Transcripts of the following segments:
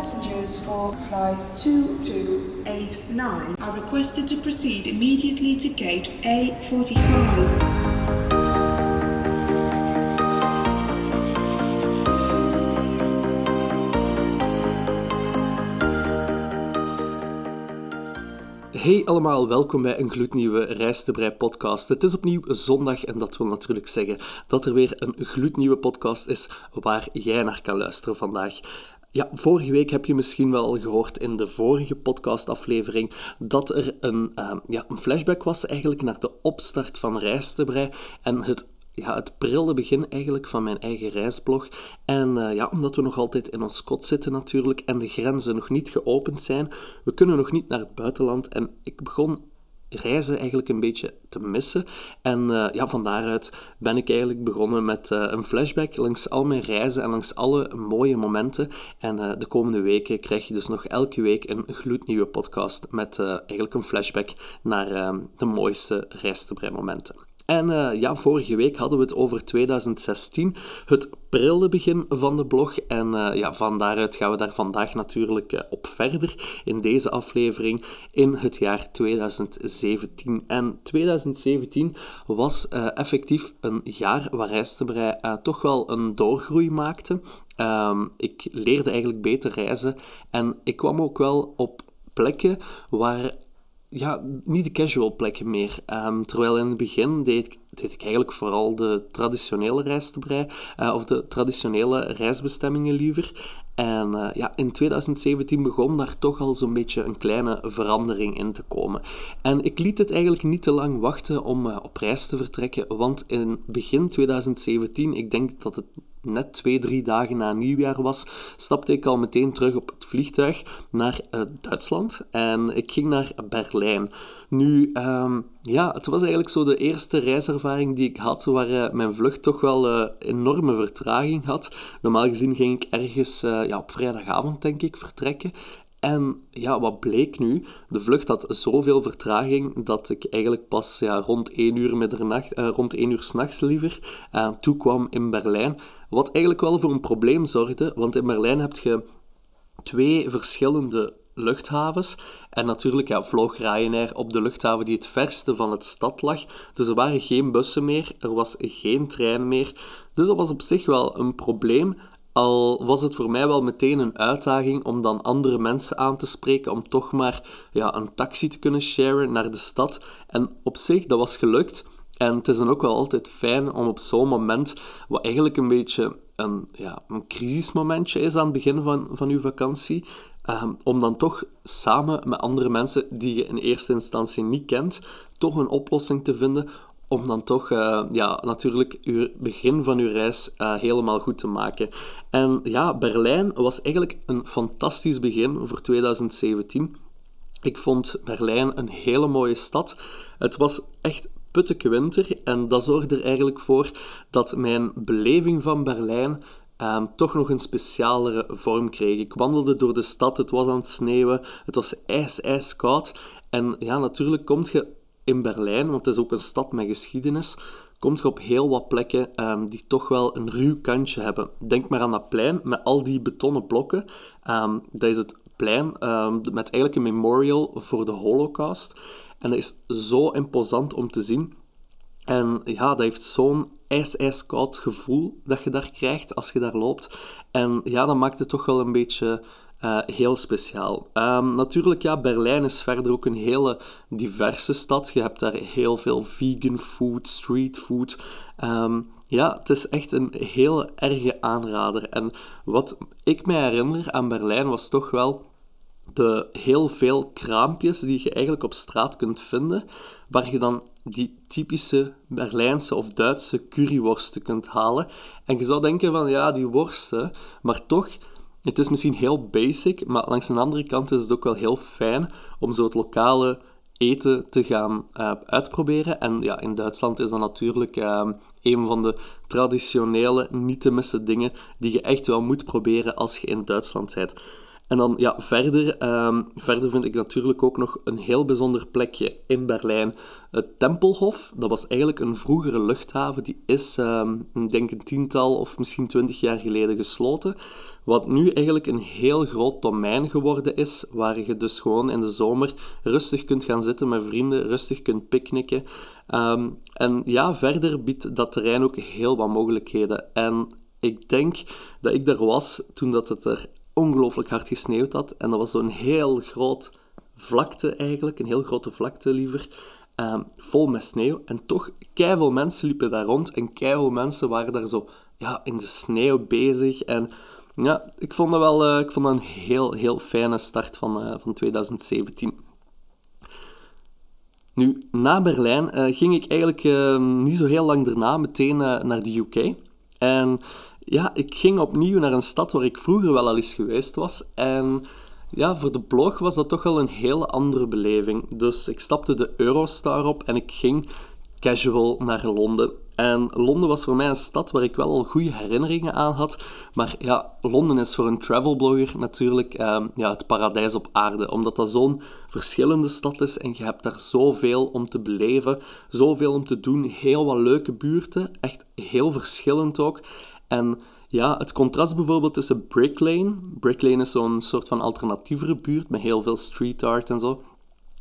passengers for flight 2289 are requested to proceed immediately to gate A45. Hey allemaal, welkom bij een gloednieuwe Reis te Brei podcast. Het is opnieuw zondag en dat wil natuurlijk zeggen dat er weer een gloednieuwe podcast is waar jij naar kan luisteren vandaag. Ja, vorige week heb je misschien wel gehoord in de vorige podcastaflevering dat er een, uh, ja, een flashback was eigenlijk naar de opstart van Reis te Brei en het ja, het prille begin eigenlijk van mijn eigen reisblog. En uh, ja, omdat we nog altijd in ons kot zitten natuurlijk en de grenzen nog niet geopend zijn, we kunnen nog niet naar het buitenland. En ik begon reizen eigenlijk een beetje te missen. En uh, ja, van daaruit ben ik eigenlijk begonnen met uh, een flashback langs al mijn reizen en langs alle mooie momenten. En uh, de komende weken krijg je dus nog elke week een gloednieuwe podcast met eigenlijk een flashback naar de mooiste reis te momenten. En uh, ja, vorige week hadden we het over 2016, het prille begin van de blog. En uh, ja, van daaruit gaan we daar vandaag natuurlijk uh, op verder in deze aflevering in het jaar 2017. En 2017 was effectief een jaar waar Rijstenbrei toch wel een doorgroei maakte. Um, ik leerde eigenlijk beter reizen en ik kwam ook wel op plekken waar ja, niet de casual plekken meer. Um, terwijl in het begin deed ik, deed ik eigenlijk vooral de traditionele reistebrei, uh, of de traditionele reisbestemmingen liever. En uh, ja, in 2017 begon daar toch al zo'n beetje een kleine verandering in te komen. En ik liet het eigenlijk niet te lang wachten om uh, op reis te vertrekken, want in begin 2017, ik denk dat het net twee, drie dagen na nieuwjaar was, stapte ik al meteen terug op het vliegtuig naar uh, Duitsland. En ik ging naar Berlijn. Nu, um, ja, het was eigenlijk zo de eerste reiservaring die ik had, waar uh, mijn vlucht toch wel uh, enorme vertraging had. Normaal gezien ging ik ergens ja, op vrijdagavond, denk ik, vertrekken. En ja, wat bleek nu? De vlucht had zoveel vertraging dat ik eigenlijk pas ja, rond 1 uur middernacht, uh, rond 1 uur s'nachts liever, uh, toekwam in Berlijn. Wat eigenlijk wel voor een probleem zorgde, want in Berlijn heb je twee verschillende luchthavens. En natuurlijk ja, vloog Ryanair op de luchthaven die het verste van het stad lag. Dus er waren geen bussen meer, er was geen trein meer. Dus dat was op zich wel een probleem. Al was het voor mij wel meteen een uitdaging om dan andere mensen aan te spreken, om toch maar ja, een taxi te kunnen sharen naar de stad. En op zich, dat was gelukt. En het is dan ook wel altijd fijn om op zo'n moment, wat eigenlijk een beetje een, ja, een crisismomentje is aan het begin van, van uw vakantie, um, om dan toch samen met andere mensen die je in eerste instantie niet kent, toch een oplossing te vinden om dan toch uh, ja, natuurlijk uw begin van uw reis uh, helemaal goed te maken. En ja, Berlijn was eigenlijk een fantastisch begin voor 2017. Ik vond Berlijn een hele mooie stad. Het was echt putteke winter en dat zorgde er eigenlijk voor dat mijn beleving van Berlijn Um, toch nog een specialere vorm kreeg. Ik wandelde door de stad, het was aan het sneeuwen, het was ijs, ijskoud. En ja, natuurlijk komt je in Berlijn, want het is ook een stad met geschiedenis, komt je op heel wat plekken um, die toch wel een ruw kantje hebben. Denk maar aan dat plein met al die betonnen blokken. Um, dat is het plein um, met eigenlijk een memorial voor de Holocaust. En dat is zo imposant om te zien. En ja, dat heeft zo'n ijs-ijskoud gevoel dat je daar krijgt als je daar loopt. En ja, dat maakt het toch wel een beetje uh, heel speciaal. Um, natuurlijk, ja, Berlijn is verder ook een hele diverse stad. Je hebt daar heel veel vegan food, street food. Um, ja, het is echt een heel erge aanrader. En wat ik me herinner aan Berlijn was toch wel de heel veel kraampjes die je eigenlijk op straat kunt vinden, waar je dan die typische Berlijnse of Duitse curryworsten kunt halen. En je zou denken van ja, die worsten, maar toch het is misschien heel basic, maar langs de andere kant is het ook wel heel fijn om zo het lokale eten te gaan uh, uitproberen. En ja, in Duitsland is dat natuurlijk uh, een van de traditionele, niet te missen dingen die je echt wel moet proberen als je in Duitsland bent. En dan ja, verder, ehm, verder vind ik natuurlijk ook nog een heel bijzonder plekje in Berlijn. Het Tempelhof, dat was eigenlijk een vroegere luchthaven. Die is, um, denk een tiental of misschien twintig jaar geleden gesloten. Wat nu eigenlijk een heel groot domein geworden is, waar je dus gewoon in de zomer rustig kunt gaan zitten met vrienden, rustig kunt picknicken. Um, en ja, verder biedt dat terrein ook heel wat mogelijkheden. En ik denk dat ik daar was toen dat het er ongelooflijk hard gesneeuwd had. En dat was zo'n heel groot vlakte eigenlijk, een heel grote vlakte liever, um, vol met sneeuw. En toch, keiveel mensen liepen daar rond en keiveel mensen waren daar zo ja, in de sneeuw bezig. En ja, ik vond dat wel uh, ik vond dat een heel, heel fijne start van, uh, van 2017. Nu, na Berlijn uh, ging ik eigenlijk ehm, niet zo heel lang daarna meteen naar de UK. En ja, ik ging opnieuw naar een stad waar ik vroeger wel al eens geweest was. En ja, voor de blog was dat toch wel een hele andere beleving. Dus ik stapte de Eurostar op en ik ging casual naar Londen. En Londen was voor mij een stad waar ik wel al goede herinneringen aan had. Maar ja, Londen is voor een travelblogger natuurlijk eh, ja, het paradijs op aarde. Omdat dat zo'n verschillende stad is en je hebt daar zoveel om te beleven, zoveel om te doen. Heel wat leuke buurten, echt heel verschillend ook. En ja, het contrast bijvoorbeeld tussen Brick Lane. Brick Lane is zo'n soort van alternatievere buurt met heel veel street art en zo.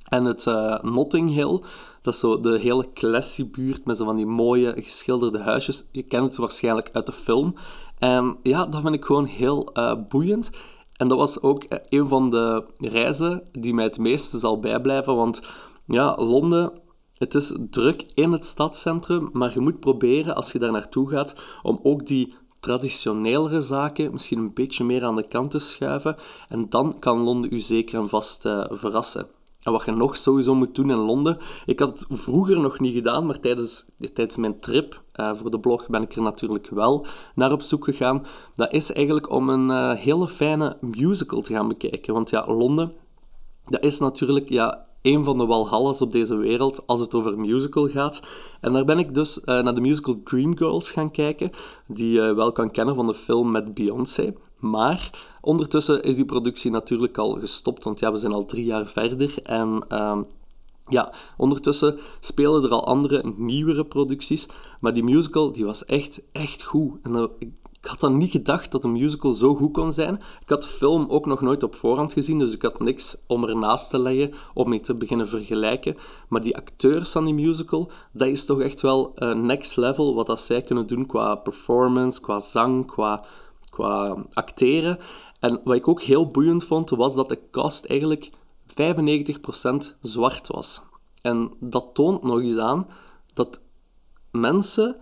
En het uh, Notting Hill, dat is zo de hele classy buurt met zo van die mooie geschilderde huisjes. Je kent het waarschijnlijk uit de film. En ja, dat vind ik gewoon heel uh, boeiend. En dat was ook eh, een van de reizen die mij het meeste zal bijblijven. Want ja, Londen, het is druk in het stadscentrum, maar je moet proberen als je daar naartoe gaat om ook die traditionelere zaken misschien een beetje meer aan de kant te schuiven. En dan kan Londen u zeker en vast uh, verrassen. En wat je nog sowieso moet doen in Londen. Ik had het vroeger nog niet gedaan, maar tijdens, tijdens mijn trip uh, voor de blog ben ik er natuurlijk wel naar op zoek gegaan. Dat is eigenlijk om een uh, hele fijne musical te gaan bekijken. Want ja, Londen, dat is natuurlijk ja, een van de walhallas op deze wereld als het over musical gaat. En daar ben ik dus uh, naar de musical Dreamgirls gaan kijken, die je wel kan kennen van de film met Beyoncé. Maar ondertussen is die productie natuurlijk al gestopt, want ja, we zijn al drie jaar verder. En uh, ja, ondertussen spelen er al andere, nieuwere producties. Maar die musical, die was echt, echt goed. En dat, ik, ik had dan niet gedacht dat een musical zo goed kon zijn. Ik had de film ook nog nooit op voorhand gezien, dus ik had niks om ernaast te leggen, om mee te beginnen vergelijken. Maar die acteurs van die musical, dat is toch echt wel uh, next level wat dat zij kunnen doen qua performance, qua zang, qua, qua acteren. En wat ik ook heel boeiend vond, was dat de cast eigenlijk 95% zwart was. En dat toont nog eens aan dat mensen,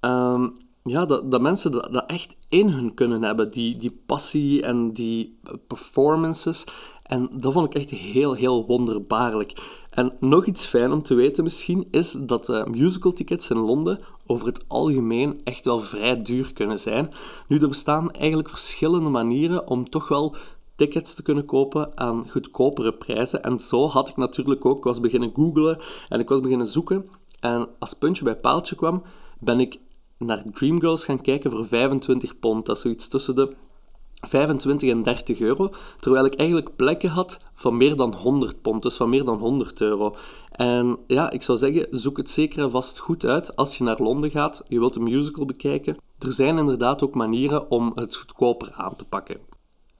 um, ja, dat, dat mensen dat, echt in hun kunnen hebben, die, die passie en die performances. En dat vond ik echt heel, heel wonderbaarlijk. En nog iets fijn om te weten misschien, is dat uh, musical tickets in Londen over het algemeen echt wel vrij duur kunnen zijn. Nu, er bestaan eigenlijk verschillende manieren om toch wel tickets te kunnen kopen aan goedkopere prijzen. En zo had ik natuurlijk ook, ik was beginnen googlen en ik was beginnen zoeken. En als puntje bij paaltje kwam, ben ik naar Dreamgirls gaan kijken voor 25 pond. Dat is zoiets tussen de 25 en 30 euro, terwijl ik eigenlijk plekken had van meer dan 100 pond, dus van meer dan 100 euro. En ja, ik zou zeggen, zoek het zeker en vast goed uit als je naar Londen gaat, je wilt een musical bekijken. Er zijn inderdaad ook manieren om het goedkoper aan te pakken.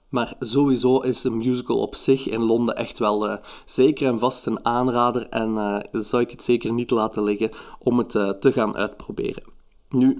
Maar sowieso is een musical op zich in Londen echt wel uh, zeker en vast een aanrader en uh, zou ik het zeker niet laten liggen om het uh, te gaan uitproberen. Nu,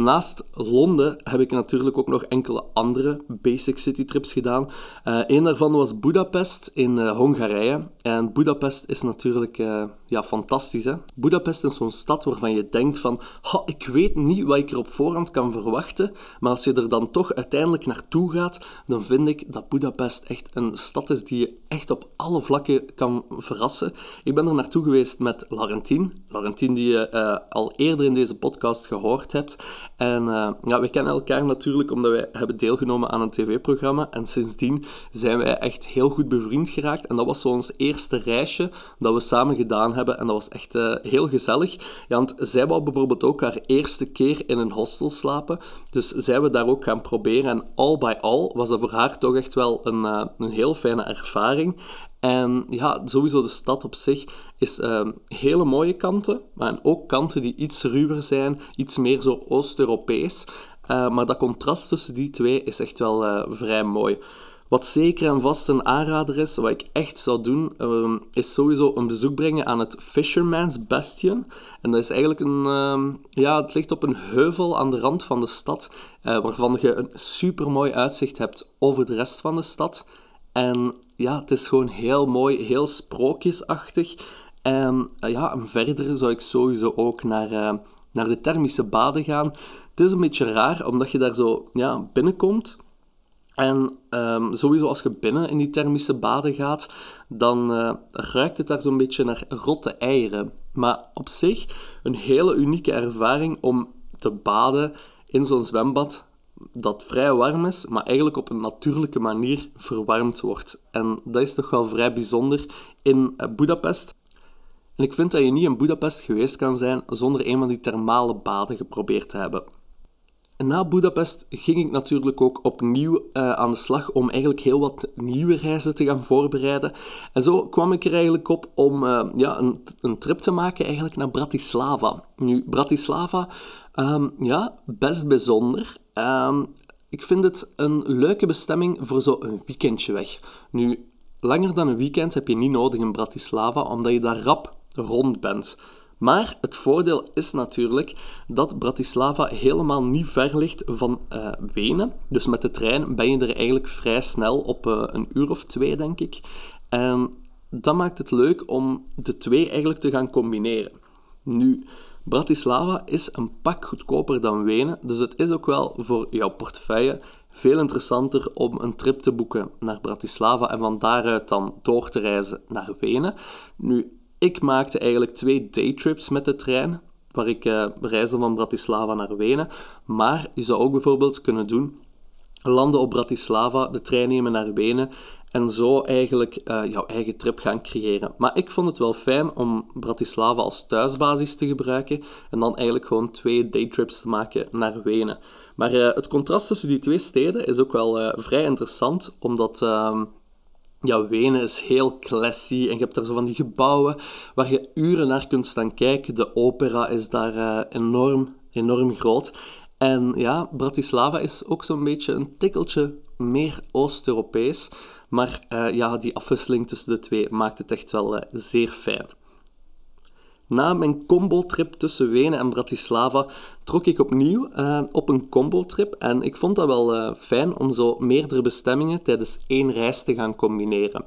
Naast Londen heb ik natuurlijk ook nog enkele andere basic city trips gedaan. Uh, een daarvan was Budapest in uh, Hongarije. En Budapest is natuurlijk uh, ja, fantastisch. Hè? Budapest is zo'n stad waarvan je denkt van... ik weet niet wat ik er op voorhand kan verwachten. Maar als je er dan toch uiteindelijk naartoe gaat, dan vind ik dat Budapest echt een stad is die je echt op alle vlakken kan verrassen. Ik ben er naartoe geweest met Laurentien. Laurentien die je al eerder in deze podcast gehoord hebt. En uh, ja, we kennen elkaar natuurlijk omdat wij hebben deelgenomen aan een tv-programma. En sindsdien zijn wij echt heel goed bevriend geraakt. En dat was zo ons eerste reisje dat we samen gedaan hebben. En dat was echt uh, heel gezellig. Ja, want zij wou bijvoorbeeld ook haar eerste keer in een hostel slapen. Dus zij we daar ook gaan proberen. En all by all was dat voor haar toch echt wel een, uh, een heel fijne ervaring. En ja, sowieso de stad op zich is uh, hele mooie kanten, maar ook kanten die iets ruwer zijn, iets meer zo Oost-Europees. Uh, maar dat contrast tussen die twee is echt wel uh, vrij mooi. Wat zeker en vast een aanrader is, wat ik echt zou doen, uh, is sowieso een bezoek brengen aan het Fisherman's Bastion. En dat is eigenlijk een... Uh, ja, het ligt op een heuvel aan de rand van de stad, uh, waarvan je een supermooi uitzicht hebt over de rest van de stad. En ja, het is gewoon heel mooi, heel sprookjesachtig. En ja, en verder zou ik sowieso ook naar, naar de thermische baden gaan. Het is een beetje raar, omdat je daar zo ja, binnenkomt... En um, sowieso als je binnen in die thermische baden gaat, dan uh, ruikt het daar zo'n beetje naar rotte eieren. Maar op zich een hele unieke ervaring om te baden in zo'n zwembad dat vrij warm is, maar eigenlijk op een natuurlijke manier verwarmd wordt. En dat is toch wel vrij bijzonder in uh, Budapest. En ik vind dat je niet in Budapest geweest kan zijn zonder een van die thermale baden geprobeerd te hebben. En na Budapest ging ik natuurlijk ook opnieuw uh, aan de slag om eigenlijk heel wat nieuwe reizen te gaan voorbereiden. En zo kwam ik er eigenlijk op om uh, ja, een, een, trip te maken eigenlijk naar Bratislava. Nu, Bratislava, um, ja, best bijzonder. Um, ik vind het een leuke bestemming voor zo'n weekendje weg. Nu, langer dan een weekend heb je niet nodig in Bratislava, omdat je daar rap rond bent. Maar het voordeel is natuurlijk dat Bratislava helemaal niet ver ligt van uh, Wenen. Dus met de trein ben je er eigenlijk vrij snel op uh, een uur of twee, denk ik. En dat maakt het leuk om de twee eigenlijk te gaan combineren. Nu, Bratislava is een pak goedkoper dan Wenen, dus het is ook wel voor jouw portefeuille veel interessanter om een trip te boeken naar Bratislava en van daaruit dan door te reizen naar Wenen. Nu, ik maakte eigenlijk twee daytrips met de trein, waar ik uh, reisde van Bratislava naar Wenen. Maar je zou ook bijvoorbeeld kunnen doen, landen op Bratislava, de trein nemen naar Wenen en zo eigenlijk uh, jouw eigen trip gaan creëren. Maar ik vond het wel fijn om Bratislava als thuisbasis te gebruiken en dan eigenlijk gewoon twee daytrips te maken naar Wenen. Maar uh, het contrast tussen die twee steden is ook wel vrij interessant, omdat ehm, ja, Wenen is heel classy en je hebt daar zo van die gebouwen waar je uren naar kunt staan kijken. De opera is daar enorm, enorm groot. En ja, Bratislava is ook zo'n beetje een tikkeltje meer Oost-Europees. Maar uh, ja, die afwisseling tussen de twee maakt het echt wel uh, zeer fijn. Na mijn combo-trip tussen Wenen en Bratislava trok ik opnieuw uh, op een combo-trip en ik vond dat wel fijn om zo meerdere bestemmingen tijdens één reis te gaan combineren.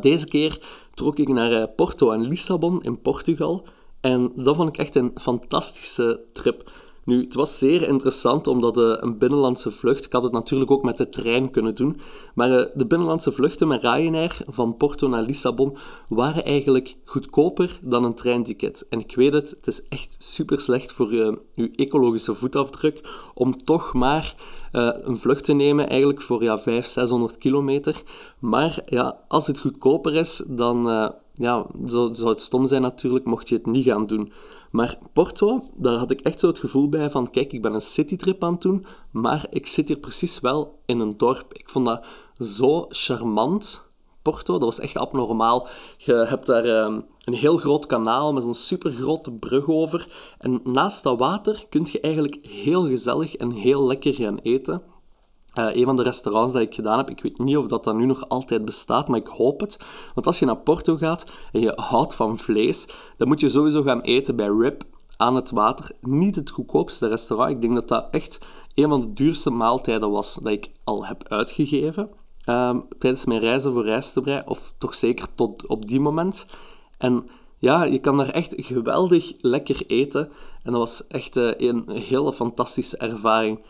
Deze keer trok ik naar Porto en Lissabon in Portugal en dat vond ik echt een fantastische trip. Nu, het was zeer interessant omdat uh, een binnenlandse vlucht, ik had het natuurlijk ook met de trein kunnen doen, maar uh, de binnenlandse vluchten met Ryanair van Porto naar Lissabon waren eigenlijk goedkoper dan een treinticket. En ik weet het, het is echt super slecht voor uh, uw ecologische voetafdruk om toch maar een vlucht te nemen eigenlijk voor ja, 500, 600 kilometer. Maar ja, als het goedkoper is, dan ja, zou, zou het stom zijn natuurlijk mocht je het niet gaan doen. Maar Porto, daar had ik echt zo het gevoel bij van, kijk, ik ben een citytrip aan het doen, maar ik zit hier precies wel in een dorp. Ik vond dat zo charmant, Porto. Dat was echt abnormaal. Je hebt daar um, een heel groot kanaal met zo'n supergrote brug over. En naast dat water kun je eigenlijk heel gezellig en heel lekker gaan eten. Uh, een van de restaurants dat ik gedaan heb, ik weet niet of dat, dat nu nog altijd bestaat, maar ik hoop het. Want als je naar Porto gaat en je houdt van vlees, dan moet je sowieso gaan eten bij Rip aan het water. Niet het goedkoopste restaurant. Ik denk dat dat echt een van de duurste maaltijden was dat ik al heb uitgegeven. Um, tijdens mijn reizen voor reistebrei, of toch zeker tot op die moment. En ja, je kan daar echt geweldig lekker eten. En dat was echt uh, een hele fantastische ervaring.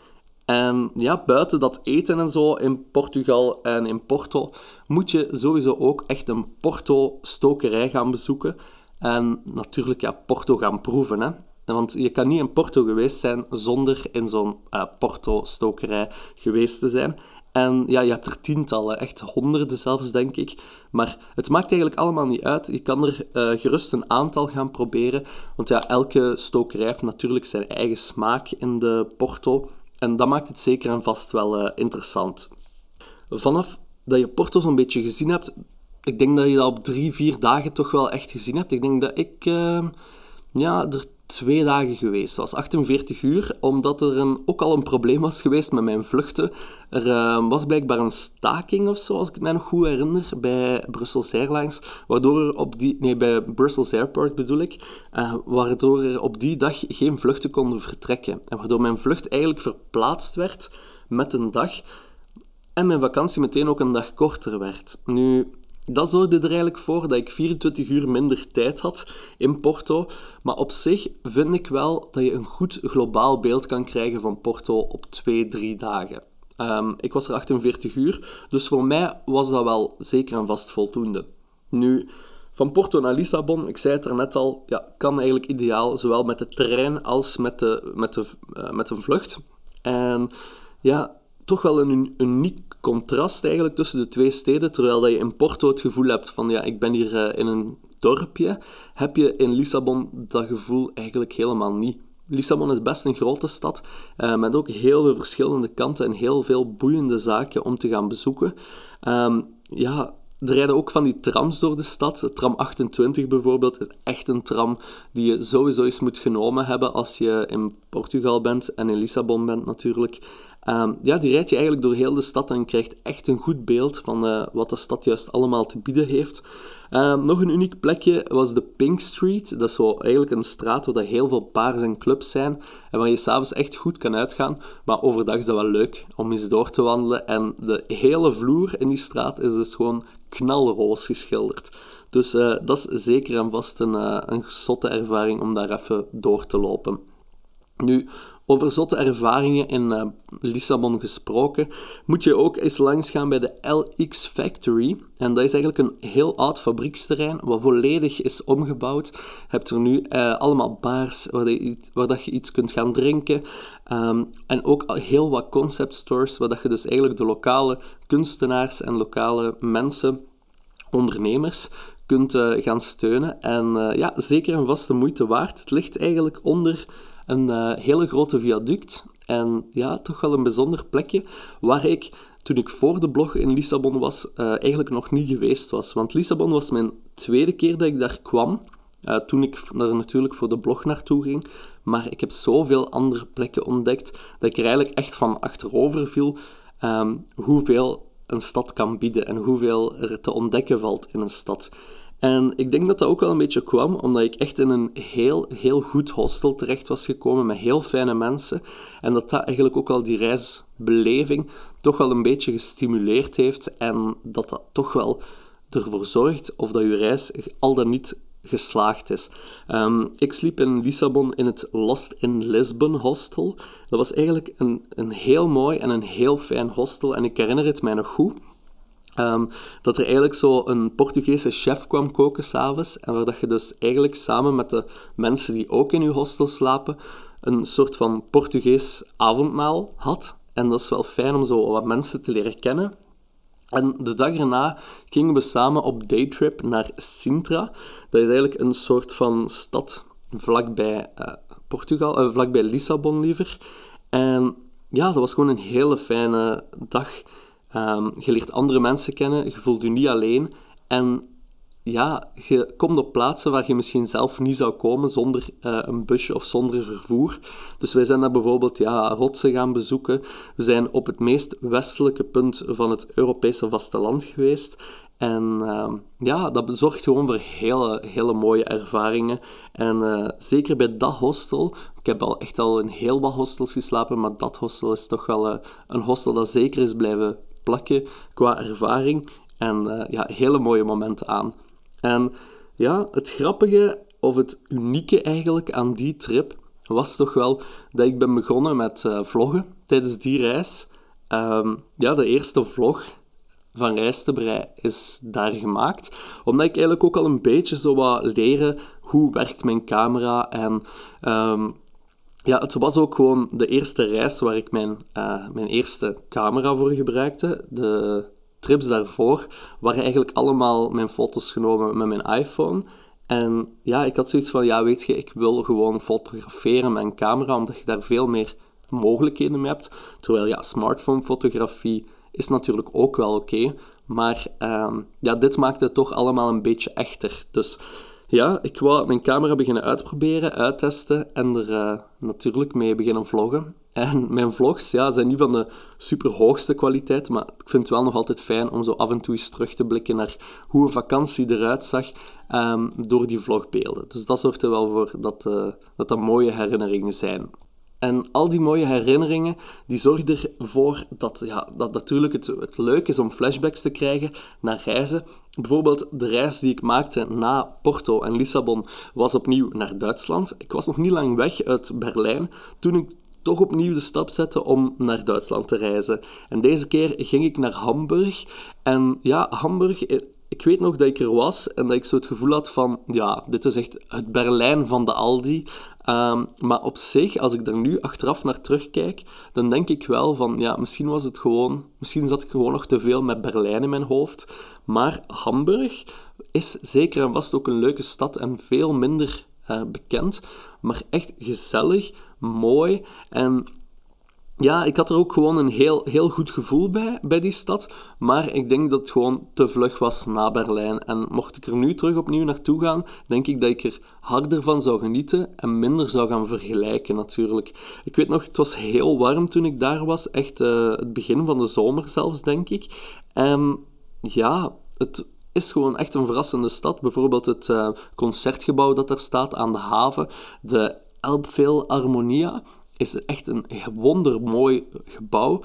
En ja, buiten dat eten en zo in Portugal en in Porto, moet je sowieso ook echt een Porto-stokerij gaan bezoeken. En natuurlijk ja, Porto gaan proeven. Hè. Want je kan niet in Porto geweest zijn zonder in zo'n uh, Porto-stokerij geweest te zijn. En ja, je hebt er tientallen, echt honderden zelfs, denk ik. Maar het maakt eigenlijk allemaal niet uit. Je kan er uh, gerust een aantal gaan proberen. Want ja, elke stokerij heeft natuurlijk zijn eigen smaak in de Porto. En dat maakt het zeker en vast wel uh, interessant. Vanaf dat je Porto zo'n beetje gezien hebt, ik denk dat je dat op drie, vier dagen toch wel echt gezien hebt. Ik denk dat ik uh, ja, er twee dagen geweest. Dat was 48 uur, omdat er een, ook al een probleem was geweest met mijn vluchten. Er uh, was blijkbaar een staking of zo, als ik het mij nog goed herinner, bij Brussels Airlines, waardoor er op die... Nee, bij Brussels Airport bedoel ik, uh, waardoor er op die dag geen vluchten konden vertrekken. En waardoor mijn vlucht eigenlijk verplaatst werd met een dag en mijn vakantie meteen ook een dag korter werd. Nu, dat zorgde er eigenlijk voor dat ik 24 uur minder tijd had in Porto. Maar op zich vind ik wel dat je een goed globaal beeld kan krijgen van Porto op 2, 3 dagen. Um, ik was er 48 uur, dus voor mij was dat wel zeker en vast voldoende. Nu, van Porto naar Lissabon, ik zei het er net al, ja, kan eigenlijk ideaal, zowel met de trein als met, de, met, de, uh, met een vlucht. En ja, toch wel een uniek contrast eigenlijk tussen de twee steden. Terwijl dat je in Porto het gevoel hebt van ja, ik ben hier uh, in een dorpje, heb je in Lissabon dat gevoel eigenlijk helemaal niet. Lissabon is best een grote stad, uh, met ook heel veel verschillende kanten en heel veel boeiende zaken om te gaan bezoeken. Um, ja, er rijden ook van die trams door de stad. Tram 28 bijvoorbeeld is echt een tram die je sowieso eens moet genomen hebben als je in Portugal bent en in Lissabon bent natuurlijk. Um, ja, die rijdt je eigenlijk door heel de stad en krijgt echt een goed beeld van uh, wat de stad juist allemaal te bieden heeft. Um, nog een uniek plekje was de Pink Street. Dat is zo eigenlijk een straat waar heel veel bars en clubs zijn en waar je s'avonds echt goed kan uitgaan. Maar overdag is dat wel leuk om eens door te wandelen. En de hele vloer in die straat is dus gewoon knalroos geschilderd. Dus uh, dat is zeker en vast een, uh, een zotte ervaring om daar even door te lopen. Nu, over zotte ervaringen in uh, Lissabon gesproken, moet je ook eens langs gaan bij de LX Factory. En dat is eigenlijk een heel oud fabrieksterrein, wat volledig is omgebouwd. Je hebt er nu uh, allemaal bars waar, je, dat je iets kunt gaan drinken. Um, en ook heel wat concept stores, waar dat je dus eigenlijk de lokale kunstenaars en lokale mensen, ondernemers, kunt uh, gaan steunen. En ja, zeker en vast de moeite waard. Het ligt eigenlijk onder een uh, hele grote viaduct. En ja, toch wel een bijzonder plekje waar ik, toen ik voor de blog in Lissabon was, uh, eigenlijk nog niet geweest was. Want Lissabon was mijn tweede keer dat ik daar kwam. Uh, toen ik er natuurlijk voor de blog naartoe ging. Maar ik heb zoveel andere plekken ontdekt dat ik er eigenlijk echt van achterover viel um, hoeveel een stad kan bieden en hoeveel er te ontdekken valt in een stad. En ik denk dat dat ook wel een beetje kwam omdat ik echt in een heel, heel goed hostel terecht was gekomen met heel fijne mensen. En dat dat eigenlijk ook wel die reisbeleving toch wel een beetje gestimuleerd heeft. En dat dat toch wel ervoor zorgt of dat je reis al dan niet geslaagd is. Um, ik sliep in Lissabon in het Lost in Lisbon hostel. Dat was eigenlijk een, een heel mooi en een heel fijn hostel. En ik herinner het mij nog goed. Um, dat er eigenlijk zo een Portugese chef kwam koken s'avonds. En waar dat je dus eigenlijk samen met de mensen die ook in je hostel slapen, een soort van Portugees avondmaal had. En dat is wel fijn om zo wat mensen te leren kennen. En de dag erna gingen we samen op daytrip naar Sintra. Dat is eigenlijk een soort van stad vlakbij uh, Portugal, uh, vlakbij Lissabon liever. En ja, dat was gewoon een hele fijne dag. Um, je leert andere mensen kennen, je voelt je niet alleen. En ja, je komt op plaatsen waar je misschien zelf niet zou komen zonder uh, een busje of zonder vervoer. Dus wij zijn daar bijvoorbeeld ja, rotsen gaan bezoeken. We zijn op het meest westelijke punt van het Europese vasteland geweest. En uh, ja, dat zorgt gewoon voor hele, hele mooie ervaringen. En uh, zeker bij dat hostel, ik heb al echt al in heel wat hostels geslapen, maar dat hostel is toch wel uh, een hostel dat zeker is blijven qua ervaring en uh, ja, hele mooie momenten aan. En ja, het grappige of het unieke eigenlijk aan die trip was toch wel dat ik ben begonnen met uh, vloggen tijdens die reis. Um, ja, de eerste vlog van rijstebrei is daar gemaakt. Omdat ik eigenlijk ook al een beetje zo wat leren hoe werkt mijn camera en... Um, ja, het was ook gewoon de eerste reis waar ik mijn, uh, mijn eerste camera voor gebruikte. De trips daarvoor waren eigenlijk allemaal mijn foto's genomen met mijn iPhone. En ja, ik had zoiets van, ja, weet je, ik wil gewoon fotograferen met een camera, omdat je daar veel meer mogelijkheden mee hebt. Terwijl, ja, smartphone-fotografie is natuurlijk ook wel oké. maar uh, ja, dit maakte het toch allemaal een beetje echter. Dus ja, ik wou mijn camera beginnen uitproberen, uittesten en er uh, natuurlijk mee beginnen vloggen. En mijn vlogs ja, zijn niet van de super hoogste kwaliteit, maar ik vind het wel nog altijd fijn om zo af en toe eens terug te blikken naar hoe een vakantie eruit zag um, door die vlogbeelden. Dus dat zorgt er wel voor dat, uh, dat dat mooie herinneringen zijn. En al die mooie herinneringen, die zorgen ervoor dat, ja, dat natuurlijk het, het leuk is om flashbacks te krijgen naar reizen. Bijvoorbeeld de reis die ik maakte na Porto en Lissabon was opnieuw naar Duitsland. Ik was nog niet lang weg uit Berlijn toen ik toch opnieuw de stap zette om naar Duitsland te reizen. En deze keer ging ik naar Hamburg. En ja, Hamburg ik weet nog dat ik er was en dat ik zo het gevoel had van, ja, dit is echt het Berlijn van de Aldi. Ehm, maar op zich, als ik daar nu achteraf naar terugkijk, dan denk ik wel van, ja, misschien was het gewoon, misschien zat ik gewoon nog te veel met Berlijn in mijn hoofd. Maar Hamburg is zeker en vast ook een leuke stad en veel minder uh, bekend, maar echt gezellig, mooi en ja, ik had er ook gewoon een heel, heel goed gevoel bij, bij die stad. Maar ik denk dat het gewoon te vlug was na Berlijn. En mocht ik er nu terug opnieuw naartoe gaan, denk ik dat ik er harder van zou genieten en minder zou gaan vergelijken natuurlijk. Ik weet nog, het was heel warm toen ik daar was. Echt uh, het begin van de zomer zelfs, denk ik. En ja, het is gewoon echt een verrassende stad. Bijvoorbeeld het uh, concertgebouw dat er staat aan de haven. De Elbphilharmonia. Harmonia is echt een wondermooi gebouw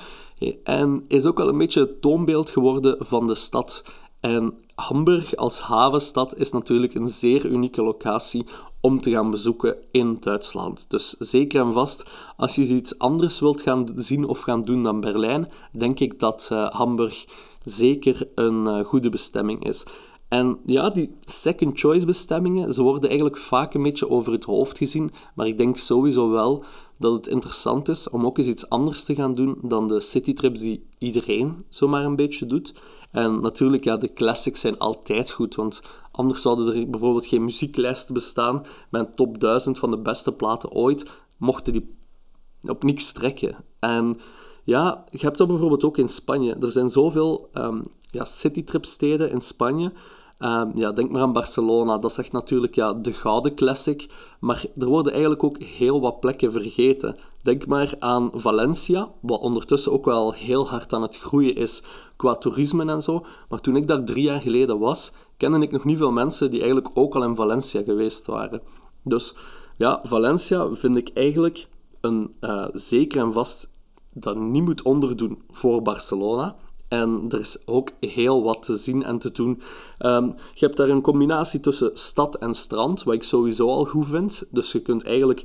en is ook wel een beetje het toonbeeld geworden van de stad. En Hamburg als havenstad is natuurlijk een zeer unieke locatie om te gaan bezoeken in Duitsland. Dus zeker en vast, als je iets anders wilt gaan zien of gaan doen dan Berlijn, denk ik dat uh, Hamburg zeker een uh, goede bestemming is. En ja, die second choice bestemmingen, ze worden eigenlijk vaak een beetje over het hoofd gezien, maar ik denk sowieso wel dat het interessant is om ook eens iets anders te gaan doen dan de citytrips die iedereen zomaar een beetje doet. En natuurlijk, ja, de classics zijn altijd goed, want anders zouden er bijvoorbeeld geen muzieklijsten bestaan met een top 1000 van de beste platen ooit, mochten die op niks trekken. En ja, je hebt dat bijvoorbeeld ook in Spanje. Er zijn zoveel um, ja, citytripsteden in Spanje Ehm, ja, denk maar aan Barcelona. Dat is echt natuurlijk ja, de gouden classic. Maar er worden eigenlijk ook heel wat plekken vergeten. Denk maar aan Valencia, wat ondertussen ook wel heel hard aan het groeien is qua toerisme en zo. Maar toen ik daar drie jaar geleden was, kende ik nog niet veel mensen die eigenlijk ook al in Valencia geweest waren. Dus ja, Valencia vind ik eigenlijk een uh, zeker en vast dat niet moet onderdoen voor Barcelona. En er is ook heel wat te zien en te doen. Um, je hebt daar een combinatie tussen stad en strand, wat ik sowieso al goed vind. Dus je kunt eigenlijk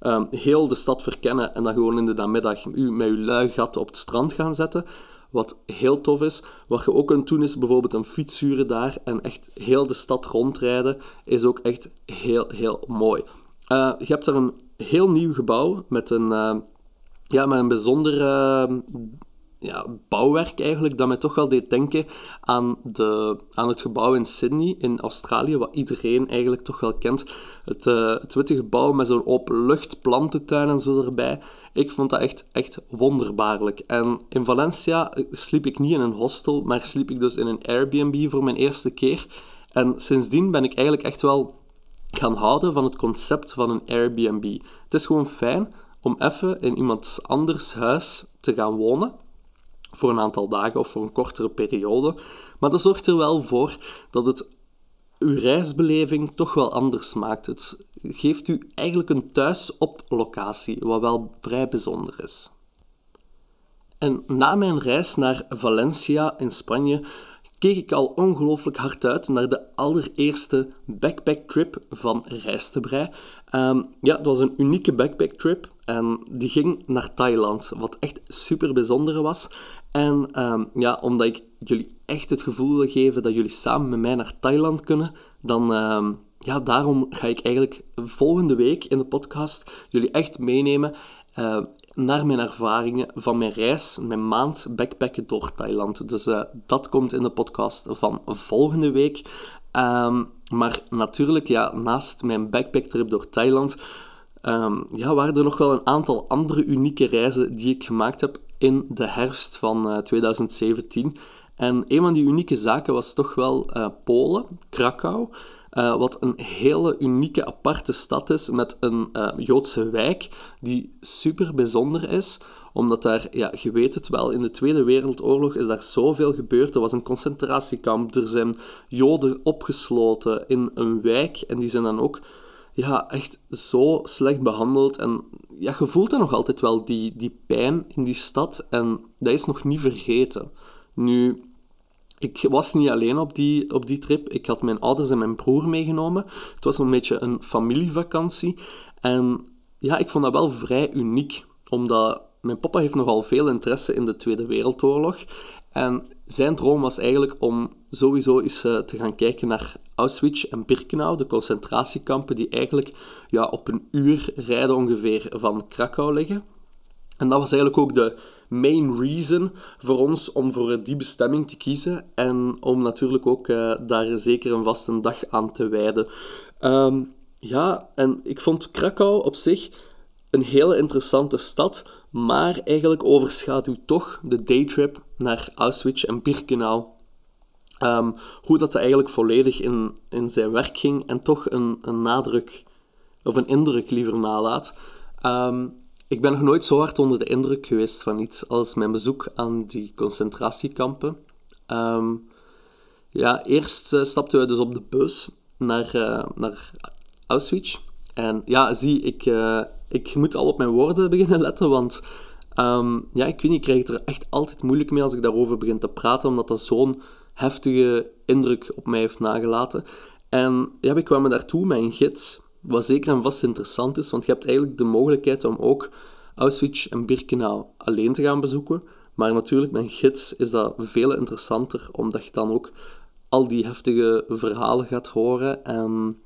um, heel de stad verkennen en dan gewoon in de namiddag u met je lui gat op het strand gaan zetten. Wat heel tof is. Wat je ook kunt doen is bijvoorbeeld een fietsuren daar en echt heel de stad rondrijden. Is ook echt heel, heel mooi. Uh, je hebt daar een heel nieuw gebouw met een, uh, ja, met een bijzondere uh, ja, bouwwerk eigenlijk dat mij toch wel deed denken aan, de, aan het gebouw in Sydney in Australië, wat iedereen eigenlijk toch wel kent. Het, uh, het witte gebouw met zo'n openlucht plantentuin en zo erbij. Ik vond dat echt, echt wonderbaarlijk. En in Valencia sliep ik niet in een hostel, maar sliep ik dus in een Airbnb voor mijn eerste keer. En sindsdien ben ik eigenlijk echt wel gaan houden van het concept van een Airbnb. Het is gewoon fijn om even in iemands anders huis te gaan wonen voor een aantal dagen of voor een kortere periode. Maar dat zorgt er wel voor dat het uw reisbeleving toch wel anders maakt. Het geeft u eigenlijk een thuis op locatie, wat wel vrij bijzonder is. En na mijn reis naar Valencia in Spanje keek ik al ongelooflijk hard uit naar de allereerste backpacktrip van Rijstebrei. Um, ja, het was een unieke backpacktrip en die ging naar Thailand, wat echt super bijzonder was. En um, ja, omdat ik jullie echt het gevoel wil geven dat jullie samen met mij naar Thailand kunnen, dan ehm, ja, daarom ga ik eigenlijk volgende week in de podcast jullie echt meenemen uh, naar mijn ervaringen van mijn reis, mijn maand backpacken door Thailand. Dus uh, dat komt in de podcast van volgende week. Um, maar natuurlijk, ja, naast mijn backpacktrip door Thailand, ja, waren er nog wel een aantal andere unieke reizen die ik gemaakt heb in de herfst van uh, 2017. En een van die unieke zaken was toch wel uh, Polen, Krakau. Uh, wat een hele unieke, aparte stad is met een Joodse wijk die super bijzonder is omdat daar, ja, je weet het wel, in de Tweede Wereldoorlog is daar zoveel gebeurd. Er was een concentratiekamp, er zijn Joden opgesloten in een wijk en die zijn dan ook ja, echt zo slecht behandeld. En ja, je voelt dan nog altijd wel, die, die pijn in die stad. En dat is nog niet vergeten. Nu, ik was niet alleen op die, op die trip. Ik had mijn ouders en mijn broer meegenomen. Het was een beetje een familievakantie. En ja, ik vond dat wel vrij uniek. Omdat mijn papa heeft nogal veel interesse in de Tweede Wereldoorlog. En zijn droom was eigenlijk om sowieso eens uh, te gaan kijken naar Auschwitz en Birkenau, de concentratiekampen die eigenlijk ja, op een uur rijden ongeveer van Krakau liggen. En dat was eigenlijk ook de main reason voor ons om voor die bestemming te kiezen en om natuurlijk ook uh, daar zeker een vaste dag aan te wijden. Um, ja, en ik vond Krakau op zich een hele interessante stad, maar eigenlijk overschaduwt toch de daytrip naar Auschwitz en Birkenau. Um, hoe dat eigenlijk volledig in, in zijn werk ging en toch een, een nadruk, of een indruk liever nalaat. Um, ik ben nog nooit zo hard onder de indruk geweest van iets als mijn bezoek aan die concentratiekampen. Um, ja, eerst uh, stapten we dus op de bus naar, uh, naar Auschwitz. En ja, zie, ik, uh, ik moet al op mijn woorden beginnen letten, want um, ja, ik weet niet, ik krijg het er echt altijd moeilijk mee als ik daarover begin te praten, omdat dat zo'n heftige indruk op mij heeft nagelaten. En ja, we kwamen daartoe een gids, wat zeker en vast interessant is, want je hebt eigenlijk de mogelijkheid om ook Auschwitz en Birkenau alleen te gaan bezoeken. Maar natuurlijk, een gids is dat veel interessanter, omdat je dan ook al die heftige verhalen gaat horen. En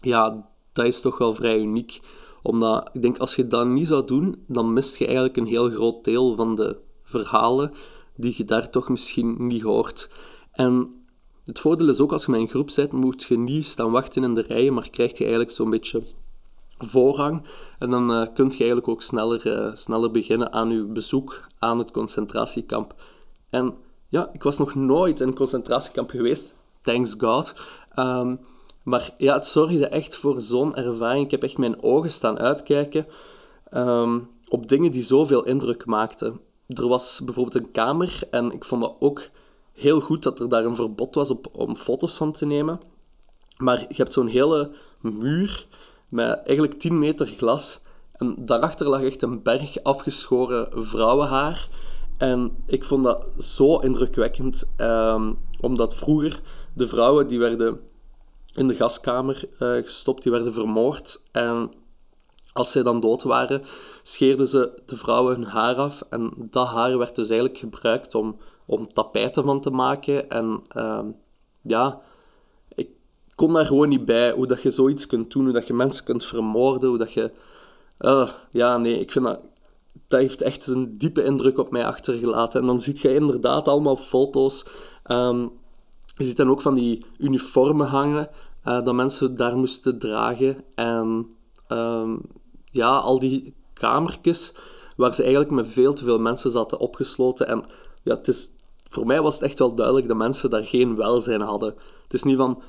ja, dat is toch wel vrij uniek. Omdat ik denk, als je dat niet zou doen, dan mist je eigenlijk een heel groot deel van de verhalen die je daar toch misschien niet hoort. En het voordeel is ook, als je met een groep bent, moet je niet staan wachten in de rijen, maar krijg je eigenlijk zo'n beetje voorrang. En dan uh, kun je eigenlijk ook sneller, uh, sneller beginnen aan je bezoek aan het concentratiekamp. En ja, ik was nog nooit in een concentratiekamp geweest, thanks God. Um, maar ja, het zorgde echt voor zo'n ervaring. Ik heb echt mijn ogen staan uitkijken um, op dingen die zoveel indruk maakten. Er was bijvoorbeeld een kamer en ik vond dat ook heel goed dat er daar een verbod was op, om foto's van te nemen. Maar je hebt zo'n hele muur met eigenlijk 10 meter glas. En daarachter lag echt een berg afgeschoren vrouwenhaar. En ik vond dat zo indrukwekkend, um, omdat vroeger de vrouwen die werden in de gaskamer uh, gestopt, die werden vermoord. En als zij dan dood waren, scheerden ze de vrouwen hun haar af. En dat haar werd dus eigenlijk gebruikt om, om tapijten van te maken. En uh, ja, ik kon daar gewoon niet bij hoe dat je zoiets kunt doen, hoe dat je mensen kunt vermoorden, hoe dat je... Uh, ja, nee, ik vind dat... Dat heeft echt een diepe indruk op mij achtergelaten. En dan zie je inderdaad allemaal foto's. Um, je ziet dan ook van die uniformen hangen, uh, dat mensen daar moesten dragen. En um, ja, al die kamertjes waar ze eigenlijk met veel te veel mensen zaten opgesloten. En ja, het is, voor mij was het echt wel duidelijk dat mensen daar geen welzijn hadden. Het is niet van,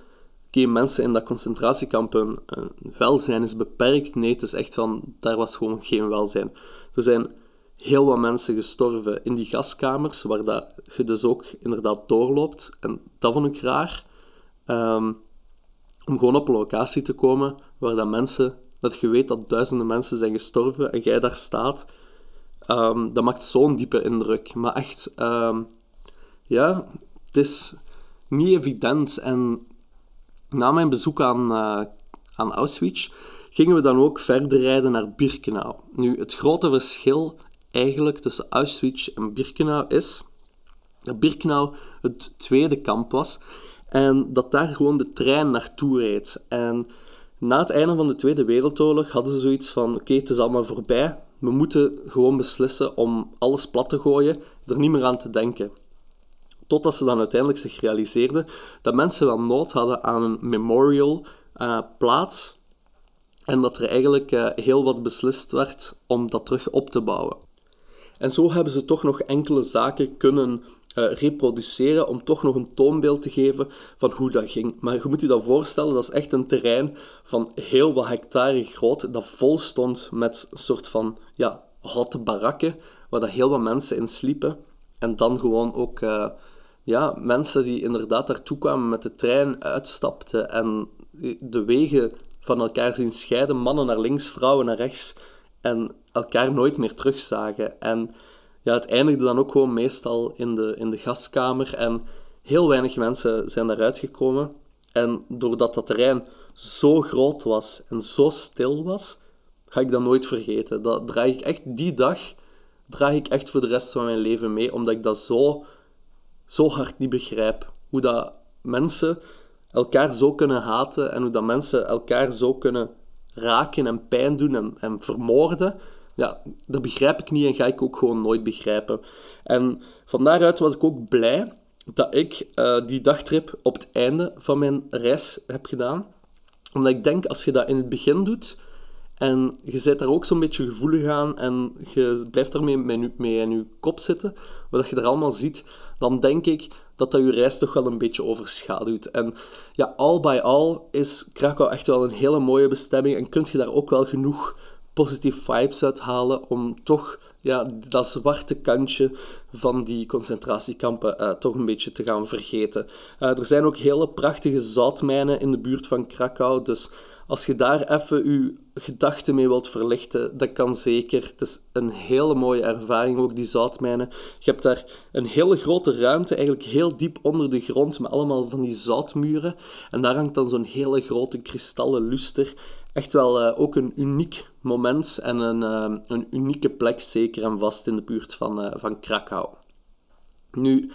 oké, mensen in dat concentratiekamp, hun, welzijn is beperkt. Nee, het is echt van, daar was gewoon geen welzijn. Er zijn heel wat mensen gestorven in die gaskamers, waar dat je dus ook inderdaad doorloopt. En dat vond ik raar. Um, om gewoon op een locatie te komen waar dat mensen dat je weet dat duizenden mensen zijn gestorven en jij daar staat, um, dat maakt zo'n diepe indruk. Maar echt, um, ja, het is niet evident. En na mijn bezoek aan, uh, aan Auschwitz gingen we dan ook verder rijden naar Birkenau. Nu, het grote verschil eigenlijk tussen Auschwitz en Birkenau is dat Birkenau het tweede kamp was en dat daar gewoon de trein naartoe reed. En na het einde van de Tweede Wereldoorlog hadden ze zoiets van: oké, het is allemaal voorbij. We moeten gewoon beslissen om alles plat te gooien, er niet meer aan te denken. Totdat ze dan uiteindelijk zich realiseerden dat mensen wel nood hadden aan een memorial uh, plaats en dat er eigenlijk uh, heel wat beslist werd om dat terug op te bouwen. En zo hebben ze toch nog enkele zaken kunnen uh, reproduceren om toch nog een toonbeeld te geven van hoe dat ging. Maar je moet je dat voorstellen, dat is echt een terrein van heel wat hectare groot, dat vol stond met een soort van ja, houten barakken, waar dat heel wat mensen in sliepen. En dan gewoon ook uh, ja, mensen die inderdaad daartoe kwamen met de trein, uitstapten en de wegen van elkaar zien scheiden, mannen naar links, vrouwen naar rechts, en elkaar nooit meer terugzagen. En ja, het eindigde dan ook gewoon meestal in de, in de gaskamer. En heel weinig mensen zijn daaruit gekomen. En doordat dat terrein zo groot was en zo stil was, ga ik dat nooit vergeten. Dat draag ik echt die dag, draag ik echt voor de rest van mijn leven mee, omdat ik dat zo, zo hard niet begrijp. Hoe dat mensen elkaar zo kunnen haten en hoe dat mensen elkaar zo kunnen raken en pijn doen en, en vermoorden ja, dat begrijp ik niet en ga ik ook gewoon nooit begrijpen. En van daaruit was ik ook blij dat ik uh, die dagtrip op het einde van mijn reis heb gedaan. Omdat ik denk, als je dat in het begin doet en je zit daar ook zo'n beetje gevoelig aan en je blijft daarmee mee, mee in je kop zitten, wat je er allemaal ziet, dan denk ik dat dat je reis toch wel een beetje overschaduwt. En ja, all by all is Krakau echt wel een hele mooie bestemming en kun je daar ook wel genoeg positieve vibes uithalen om toch ja, dat zwarte kantje van die concentratiekampen uh, toch een beetje te gaan vergeten. Uh, er zijn ook hele prachtige zoutmijnen in de buurt van Krakau, dus als je daar even je gedachten mee wilt verlichten, dat kan zeker. Het is een hele mooie ervaring, ook die zoutmijnen. Je hebt daar een hele grote ruimte, eigenlijk heel diep onder de grond, met allemaal van die zoutmuren. En daar hangt dan zo'n hele grote kristallen luster echt wel uh, ook een uniek moment en een, uh, een unieke plek, zeker en vast in de buurt van, uh, van Krakau. Nu,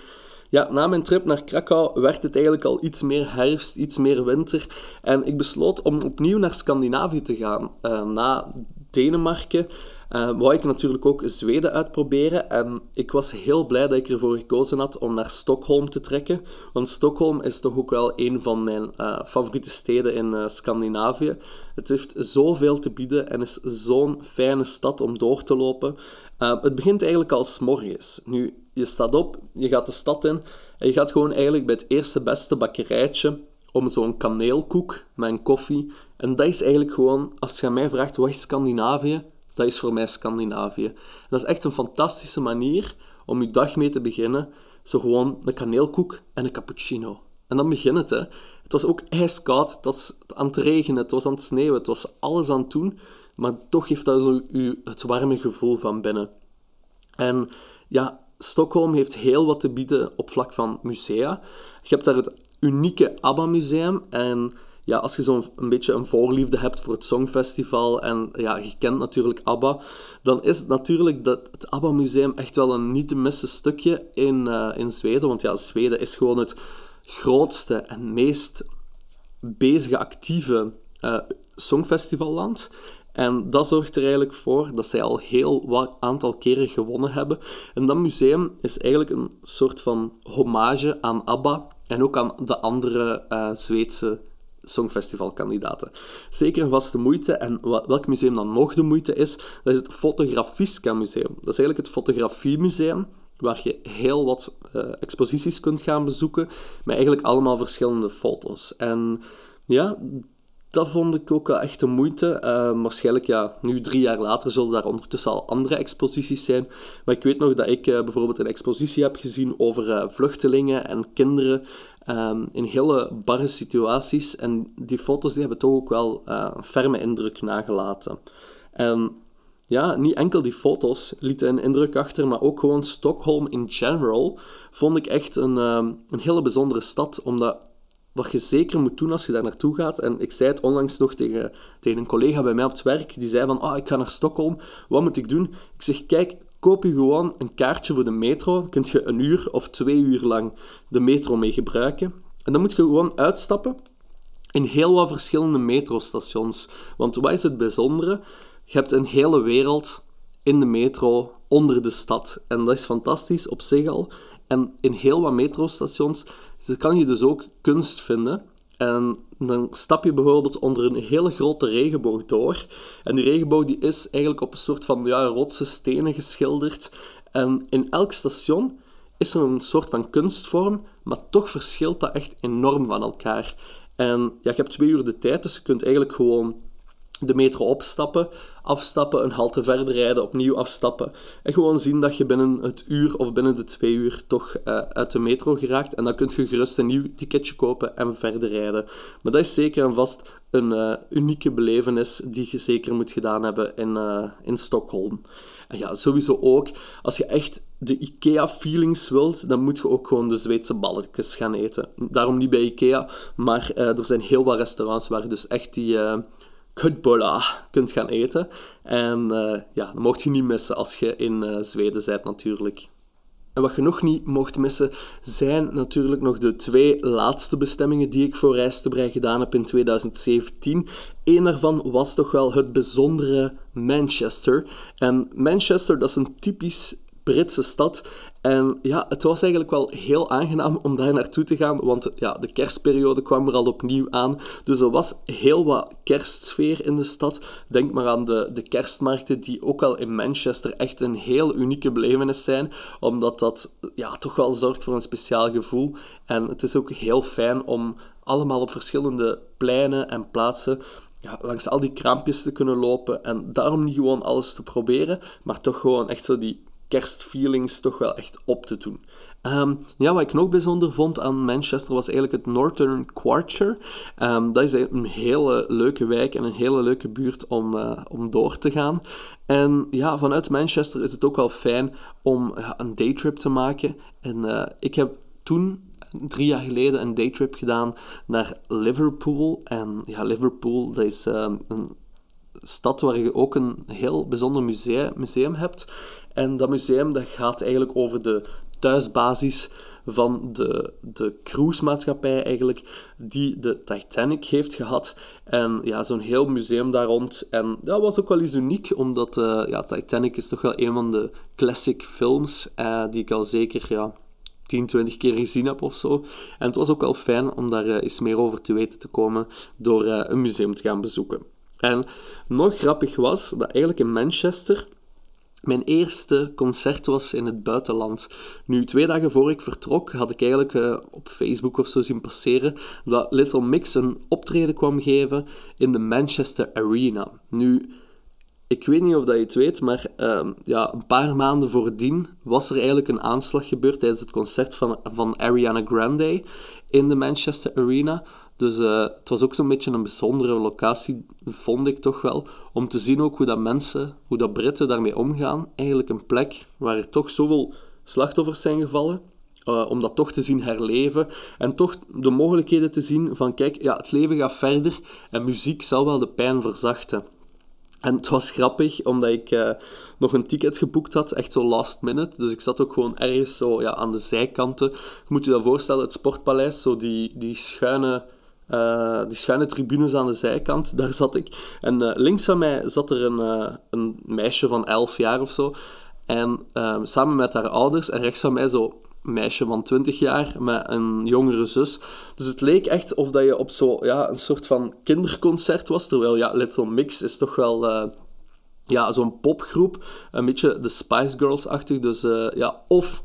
ja, na mijn trip naar Krakau werd het eigenlijk al iets meer herfst, iets meer winter. En ik besloot om opnieuw naar Scandinavië te gaan. na Denemarken uh, wou ik natuurlijk ook Zweden uitproberen. En ik was heel blij dat ik ervoor gekozen had om naar Stockholm te trekken. Want Stockholm is toch ook wel een van mijn uh, favoriete steden in uh, Scandinavië. Het heeft zoveel te bieden en is zo'n fijne stad om door te lopen. het begint eigenlijk al morgens. Nu, je staat op, je gaat de stad in en je gaat gewoon eigenlijk bij het eerste beste bakkerijtje om zo'n kaneelkoek met een koffie. En dat is eigenlijk gewoon, als je mij vraagt, wat is Scandinavië? Dat is voor mij Scandinavië. dat is echt een fantastische manier om je dag mee te beginnen. Zo gewoon een kaneelkoek en een cappuccino. En dan begint het. Het was ook ijskoud, het was aan het regenen, het was aan het sneeuwen, het was alles aan het doen. Maar toch geeft dat zo u het warme gevoel van binnen. En ja, Stockholm heeft heel wat te bieden op vlak van musea. Je hebt daar het unieke ABBA-museum en ja, als je zo'n beetje een voorliefde hebt voor het Songfestival en ja, je kent natuurlijk ABBA, dan is het natuurlijk dat het ABBA-museum echt wel een niet te missen stukje in, uh, in Zweden. Want ja, Zweden is gewoon het grootste en meest bezige, actieve uh, Songfestivalland. En dat zorgt er eigenlijk voor dat zij al heel wat aantal keren gewonnen hebben. En dat museum is eigenlijk een soort van hommage aan ABBA en ook aan de andere uh, Zweedse Songfestivalkandidaten. Zeker een vaste moeite. En welk museum dan nog de moeite is, dat is het Fotografiska Museum. Dat is eigenlijk het fotografiemuseum waar je heel wat uh, exposities kunt gaan bezoeken, met eigenlijk allemaal verschillende foto's. En ja, dat vond ik ook wel echt de moeite. Uh, waarschijnlijk, ja, nu drie jaar later zullen daar ondertussen al andere exposities zijn. Maar ik weet nog dat ik uh, bijvoorbeeld een expositie heb gezien over uh, vluchtelingen en kinderen um, in hele barre situaties. En die foto's die hebben toch ook wel een ferme indruk nagelaten. En ja, niet enkel die foto's lieten een indruk achter, maar ook gewoon Stockholm in general vond ik echt een, um, een hele bijzondere stad, omdat wat je zeker moet doen als je daar naartoe gaat. En ik zei het onlangs nog tegen, tegen een collega bij mij op het werk. Die zei van, oh, ik ga naar Stockholm. Wat moet ik doen? Ik zeg, kijk koop je gewoon een kaartje voor de metro. Dan kun je een uur of twee uur lang de metro mee gebruiken. En dan moet je gewoon uitstappen in heel wat verschillende metrostations. Want wat is het bijzondere? Je hebt een hele wereld in de metro onder de stad. En dat is fantastisch op zich al. En in heel wat metrostations kan je dus ook kunst vinden. En dan stap je bijvoorbeeld onder een hele grote regenboog door. En die regenboog die is eigenlijk op een soort van ja, rotse stenen geschilderd. En in elk station is er een soort van kunstvorm, maar toch verschilt dat echt enorm van elkaar. En ja, je hebt twee uur de tijd, dus je kunt eigenlijk gewoon de metro opstappen, afstappen, een halte verder rijden, opnieuw afstappen. En gewoon zien dat je binnen het uur of binnen de twee uur toch uh, uit de metro geraakt. En dan kun je gerust een nieuw ticketje kopen en verder rijden. Maar dat is zeker en vast een uh, unieke belevenis die je zeker moet gedaan hebben in, uh, in Stockholm. En ja, sowieso ook, als je echt de IKEA-feelings wilt, dan moet je ook gewoon de Zweedse balletjes gaan eten. Daarom niet bij IKEA, maar er zijn heel wat restaurants waar dus echt die kutbolla kunt gaan eten. En uh, ja, dat mocht je niet missen als je in uh, Zweden bent natuurlijk. En wat je nog niet mocht missen, zijn natuurlijk nog de twee laatste bestemmingen die ik voor Reistebrei gedaan heb in 2017. Eén daarvan was toch wel het bijzondere Manchester. En Manchester, dat is een typisch Britse stad. En ja, het was eigenlijk wel heel aangenaam om daar naartoe te gaan, want ja, de kerstperiode kwam er al opnieuw aan. Dus er was heel wat kerstsfeer in de stad. Denk maar aan de, de kerstmarkten, die ook wel in Manchester echt een heel unieke belevenis zijn, omdat dat ja, toch wel zorgt voor een speciaal gevoel. En het is ook heel fijn om allemaal op verschillende pleinen en plaatsen ja, langs al die kraampjes te kunnen lopen en daarom niet gewoon alles te proberen, maar toch gewoon echt zo die kerstfeelings toch wel echt op te doen. Um, ja, wat ik nog bijzonder vond aan Manchester was eigenlijk het Northern Quarter. Um, dat is een hele leuke wijk en een hele leuke buurt om, uh, om door te gaan. En ja, vanuit Manchester is het ook wel fijn om uh, een daytrip te maken. En uh, ik heb toen drie jaar geleden een daytrip gedaan naar Liverpool. En ja, Liverpool, dat is een stad waar je ook een heel bijzonder museum, museum hebt. En dat museum dat gaat eigenlijk over de thuisbasis van de, de cruisemaatschappij eigenlijk, die de Titanic heeft gehad. En ja, zo'n heel museum daar rond. En dat was ook wel eens uniek, omdat uh, ja, Titanic is toch wel een van de classic films uh, die ik al zeker ja, 10, 20 keer gezien heb of zo. En het was ook wel fijn om daar uh, eens meer over te weten te komen door een museum te gaan bezoeken. En nog grappig was dat eigenlijk in Manchester mijn eerste concert was in het buitenland. Nu, twee dagen voor ik vertrok, had ik eigenlijk uh, op Facebook of zo zien passeren dat Little Mix een optreden kwam geven in de Manchester Arena. Nu, ik weet niet of dat je het weet, maar uh, ja, een paar maanden voordien was er eigenlijk een aanslag gebeurd tijdens het concert van, van Ariana Grande in de Manchester Arena. Dus uh, het was ook zo'n beetje een bijzondere locatie, vond ik toch wel, om te zien ook hoe dat mensen, hoe dat Britten daarmee omgaan. Eigenlijk een plek waar er toch zoveel slachtoffers zijn gevallen, uh, om dat toch te zien herleven en toch de mogelijkheden te zien van kijk, ja, het leven gaat verder en muziek zal wel de pijn verzachten. En het was grappig, omdat ik uh, nog een ticket geboekt had, echt zo last minute. Dus ik zat ook gewoon ergens zo ja, aan de zijkanten. Je moet je dat voorstellen, het Sportpaleis, zo die, die schuine uh, die schuine tribunes aan de zijkant, daar zat ik. En uh, links van mij zat er een, uh, een meisje van 11 jaar of zo. En ehm, samen met haar ouders. En rechts van mij zo een meisje van 20 jaar met een jongere zus. Dus het leek echt of dat je op zo, ja, een soort van kinderconcert was. Terwijl ja, Little Mix is toch wel ja, zo'n popgroep. Een beetje de Spice Girls-achtig. Dus ja, of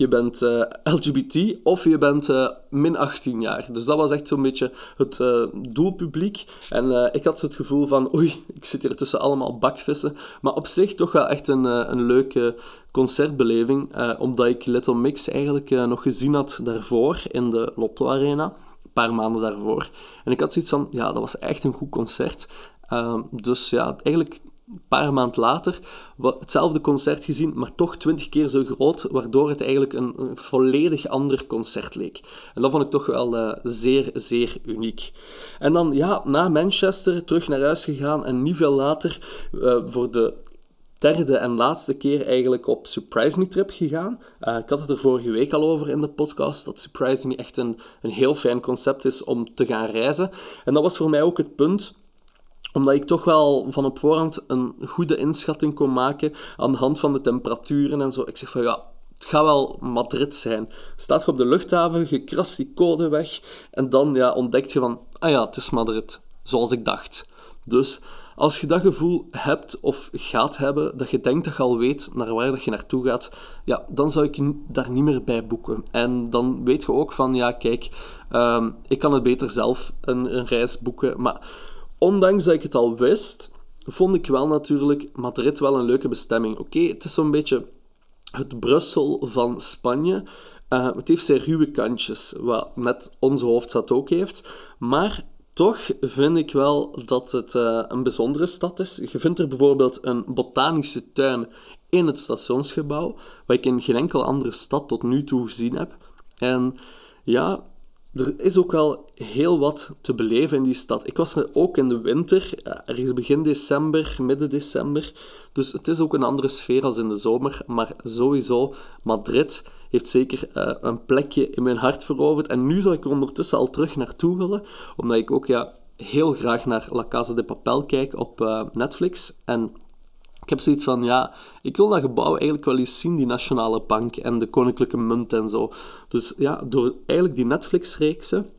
je bent eh, LGBT of je bent uh, min 18 jaar. Dus dat was echt zo'n beetje het uh, doelpubliek. En ik had het gevoel van, oei, ik zit hier tussen allemaal bakvissen. Maar op zich toch wel echt een, een leuke concertbeleving, omdat ik Little Mix eigenlijk nog gezien had daarvoor in de Lotto Arena. Een paar maanden daarvoor. En ik had zoiets van, ja, dat was echt een goed concert. Ehm, dus ja, eigenlijk een paar maanden later hetzelfde concert gezien, maar toch twintig keer zo groot, waardoor het eigenlijk een, een, volledig ander concert leek. En dat vond ik toch wel uh, zeer, zeer uniek. En dan, ja, na Manchester terug naar huis gegaan en niet veel later uh, voor de derde en laatste keer eigenlijk op Surprise Me Trip gegaan. Uh, ik had het er vorige week al over in de podcast, dat Surprise Me echt een, een heel fijn concept is om te gaan reizen. En dat was voor mij ook het punt omdat ik toch wel van op voorhand een goede inschatting kon maken aan de hand van de temperaturen en zo. Ik zeg van ja, het gaat wel Madrid zijn. Staat je op de luchthaven, je krast die code weg en dan ja, ontdekt je van, ah ja, het is Madrid. Zoals ik dacht. Dus als je dat gevoel hebt of gaat hebben, dat je denkt dat je al weet naar waar dat je naartoe gaat, ja, dan zou ik daar niet meer bij boeken. En dan weet je ook van, ja, kijk, um, ik kan het beter zelf een, een reis boeken. Maar ondanks dat ik het al wist, vond ik wel natuurlijk Madrid wel een leuke bestemming. Oké, het is zo'n beetje het Brussel van Spanje. Uh, het heeft zijn ruwe kantjes, wat net onze hoofdstad ook heeft. Maar toch vind ik wel dat het uh, een bijzondere stad is. Je vindt er bijvoorbeeld een botanische tuin in het stationsgebouw, wat ik in geen enkele andere stad tot nu toe gezien heb. En ja, er is ook wel heel wat te beleven in die stad. Ik was er ook in de winter, eh, ergens begin december, midden december. Dus het is ook een andere sfeer als in de zomer. Maar sowieso, Madrid heeft zeker uh, een plekje in mijn hart veroverd. En nu zou ik er ondertussen al terug naartoe willen, omdat ik ook ja, heel graag naar La Casa de Papel kijk op uh, Netflix. En ik heb zoiets van, ja, ik wil dat gebouw eigenlijk wel eens zien, die nationale bank en de koninklijke munt en zo. Dus ja, door eigenlijk die Netflix-reeksen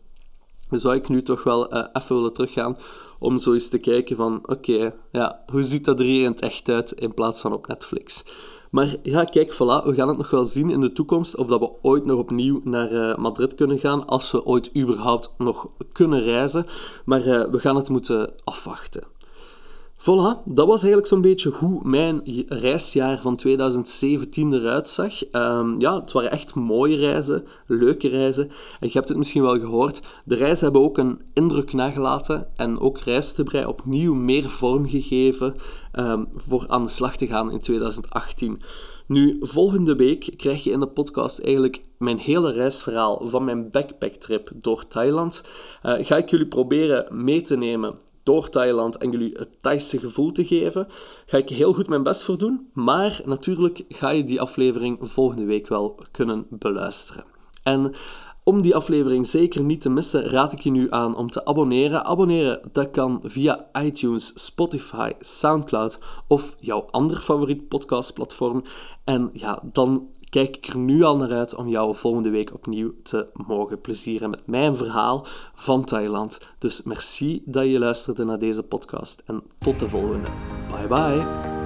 zou ik nu toch wel uh, even willen teruggaan om zo eens te kijken van, oké, ja, hoe ziet dat er hier in het echt uit in plaats van op Netflix? Maar ja, kijk, voilà, we gaan het nog wel zien in de toekomst of dat we ooit nog opnieuw naar uh, Madrid kunnen gaan, als we ooit überhaupt nog kunnen reizen. Maar uh, we gaan het moeten afwachten. Voilà, dat was eigenlijk zo'n beetje hoe mijn reisjaar van 2017 eruit zag. Um, ja, het waren echt mooie reizen, leuke reizen. En je hebt het misschien wel gehoord, de reizen hebben ook een indruk nagelaten en ook Reistebrei opnieuw meer vorm gegeven um, voor aan de slag te gaan in 2018. Nu, volgende week krijg je in de podcast eigenlijk mijn hele reisverhaal van mijn backpacktrip door Thailand. Uh, ga ik jullie proberen mee te nemen door Thailand en jullie het Thaise gevoel te geven. Ga ik heel goed mijn best voor doen. Maar natuurlijk ga je die aflevering volgende week wel kunnen beluisteren. En om die aflevering zeker niet te missen, raad ik je nu aan om te abonneren. Abonneren, dat kan via iTunes, Spotify, SoundCloud of jouw ander favoriet podcastplatform. En ja, dan kijk ik er nu al naar uit om jou volgende week opnieuw te mogen plezieren met mijn verhaal van Thailand. Dus merci dat je luisterde naar deze podcast en tot de volgende. Bye bye.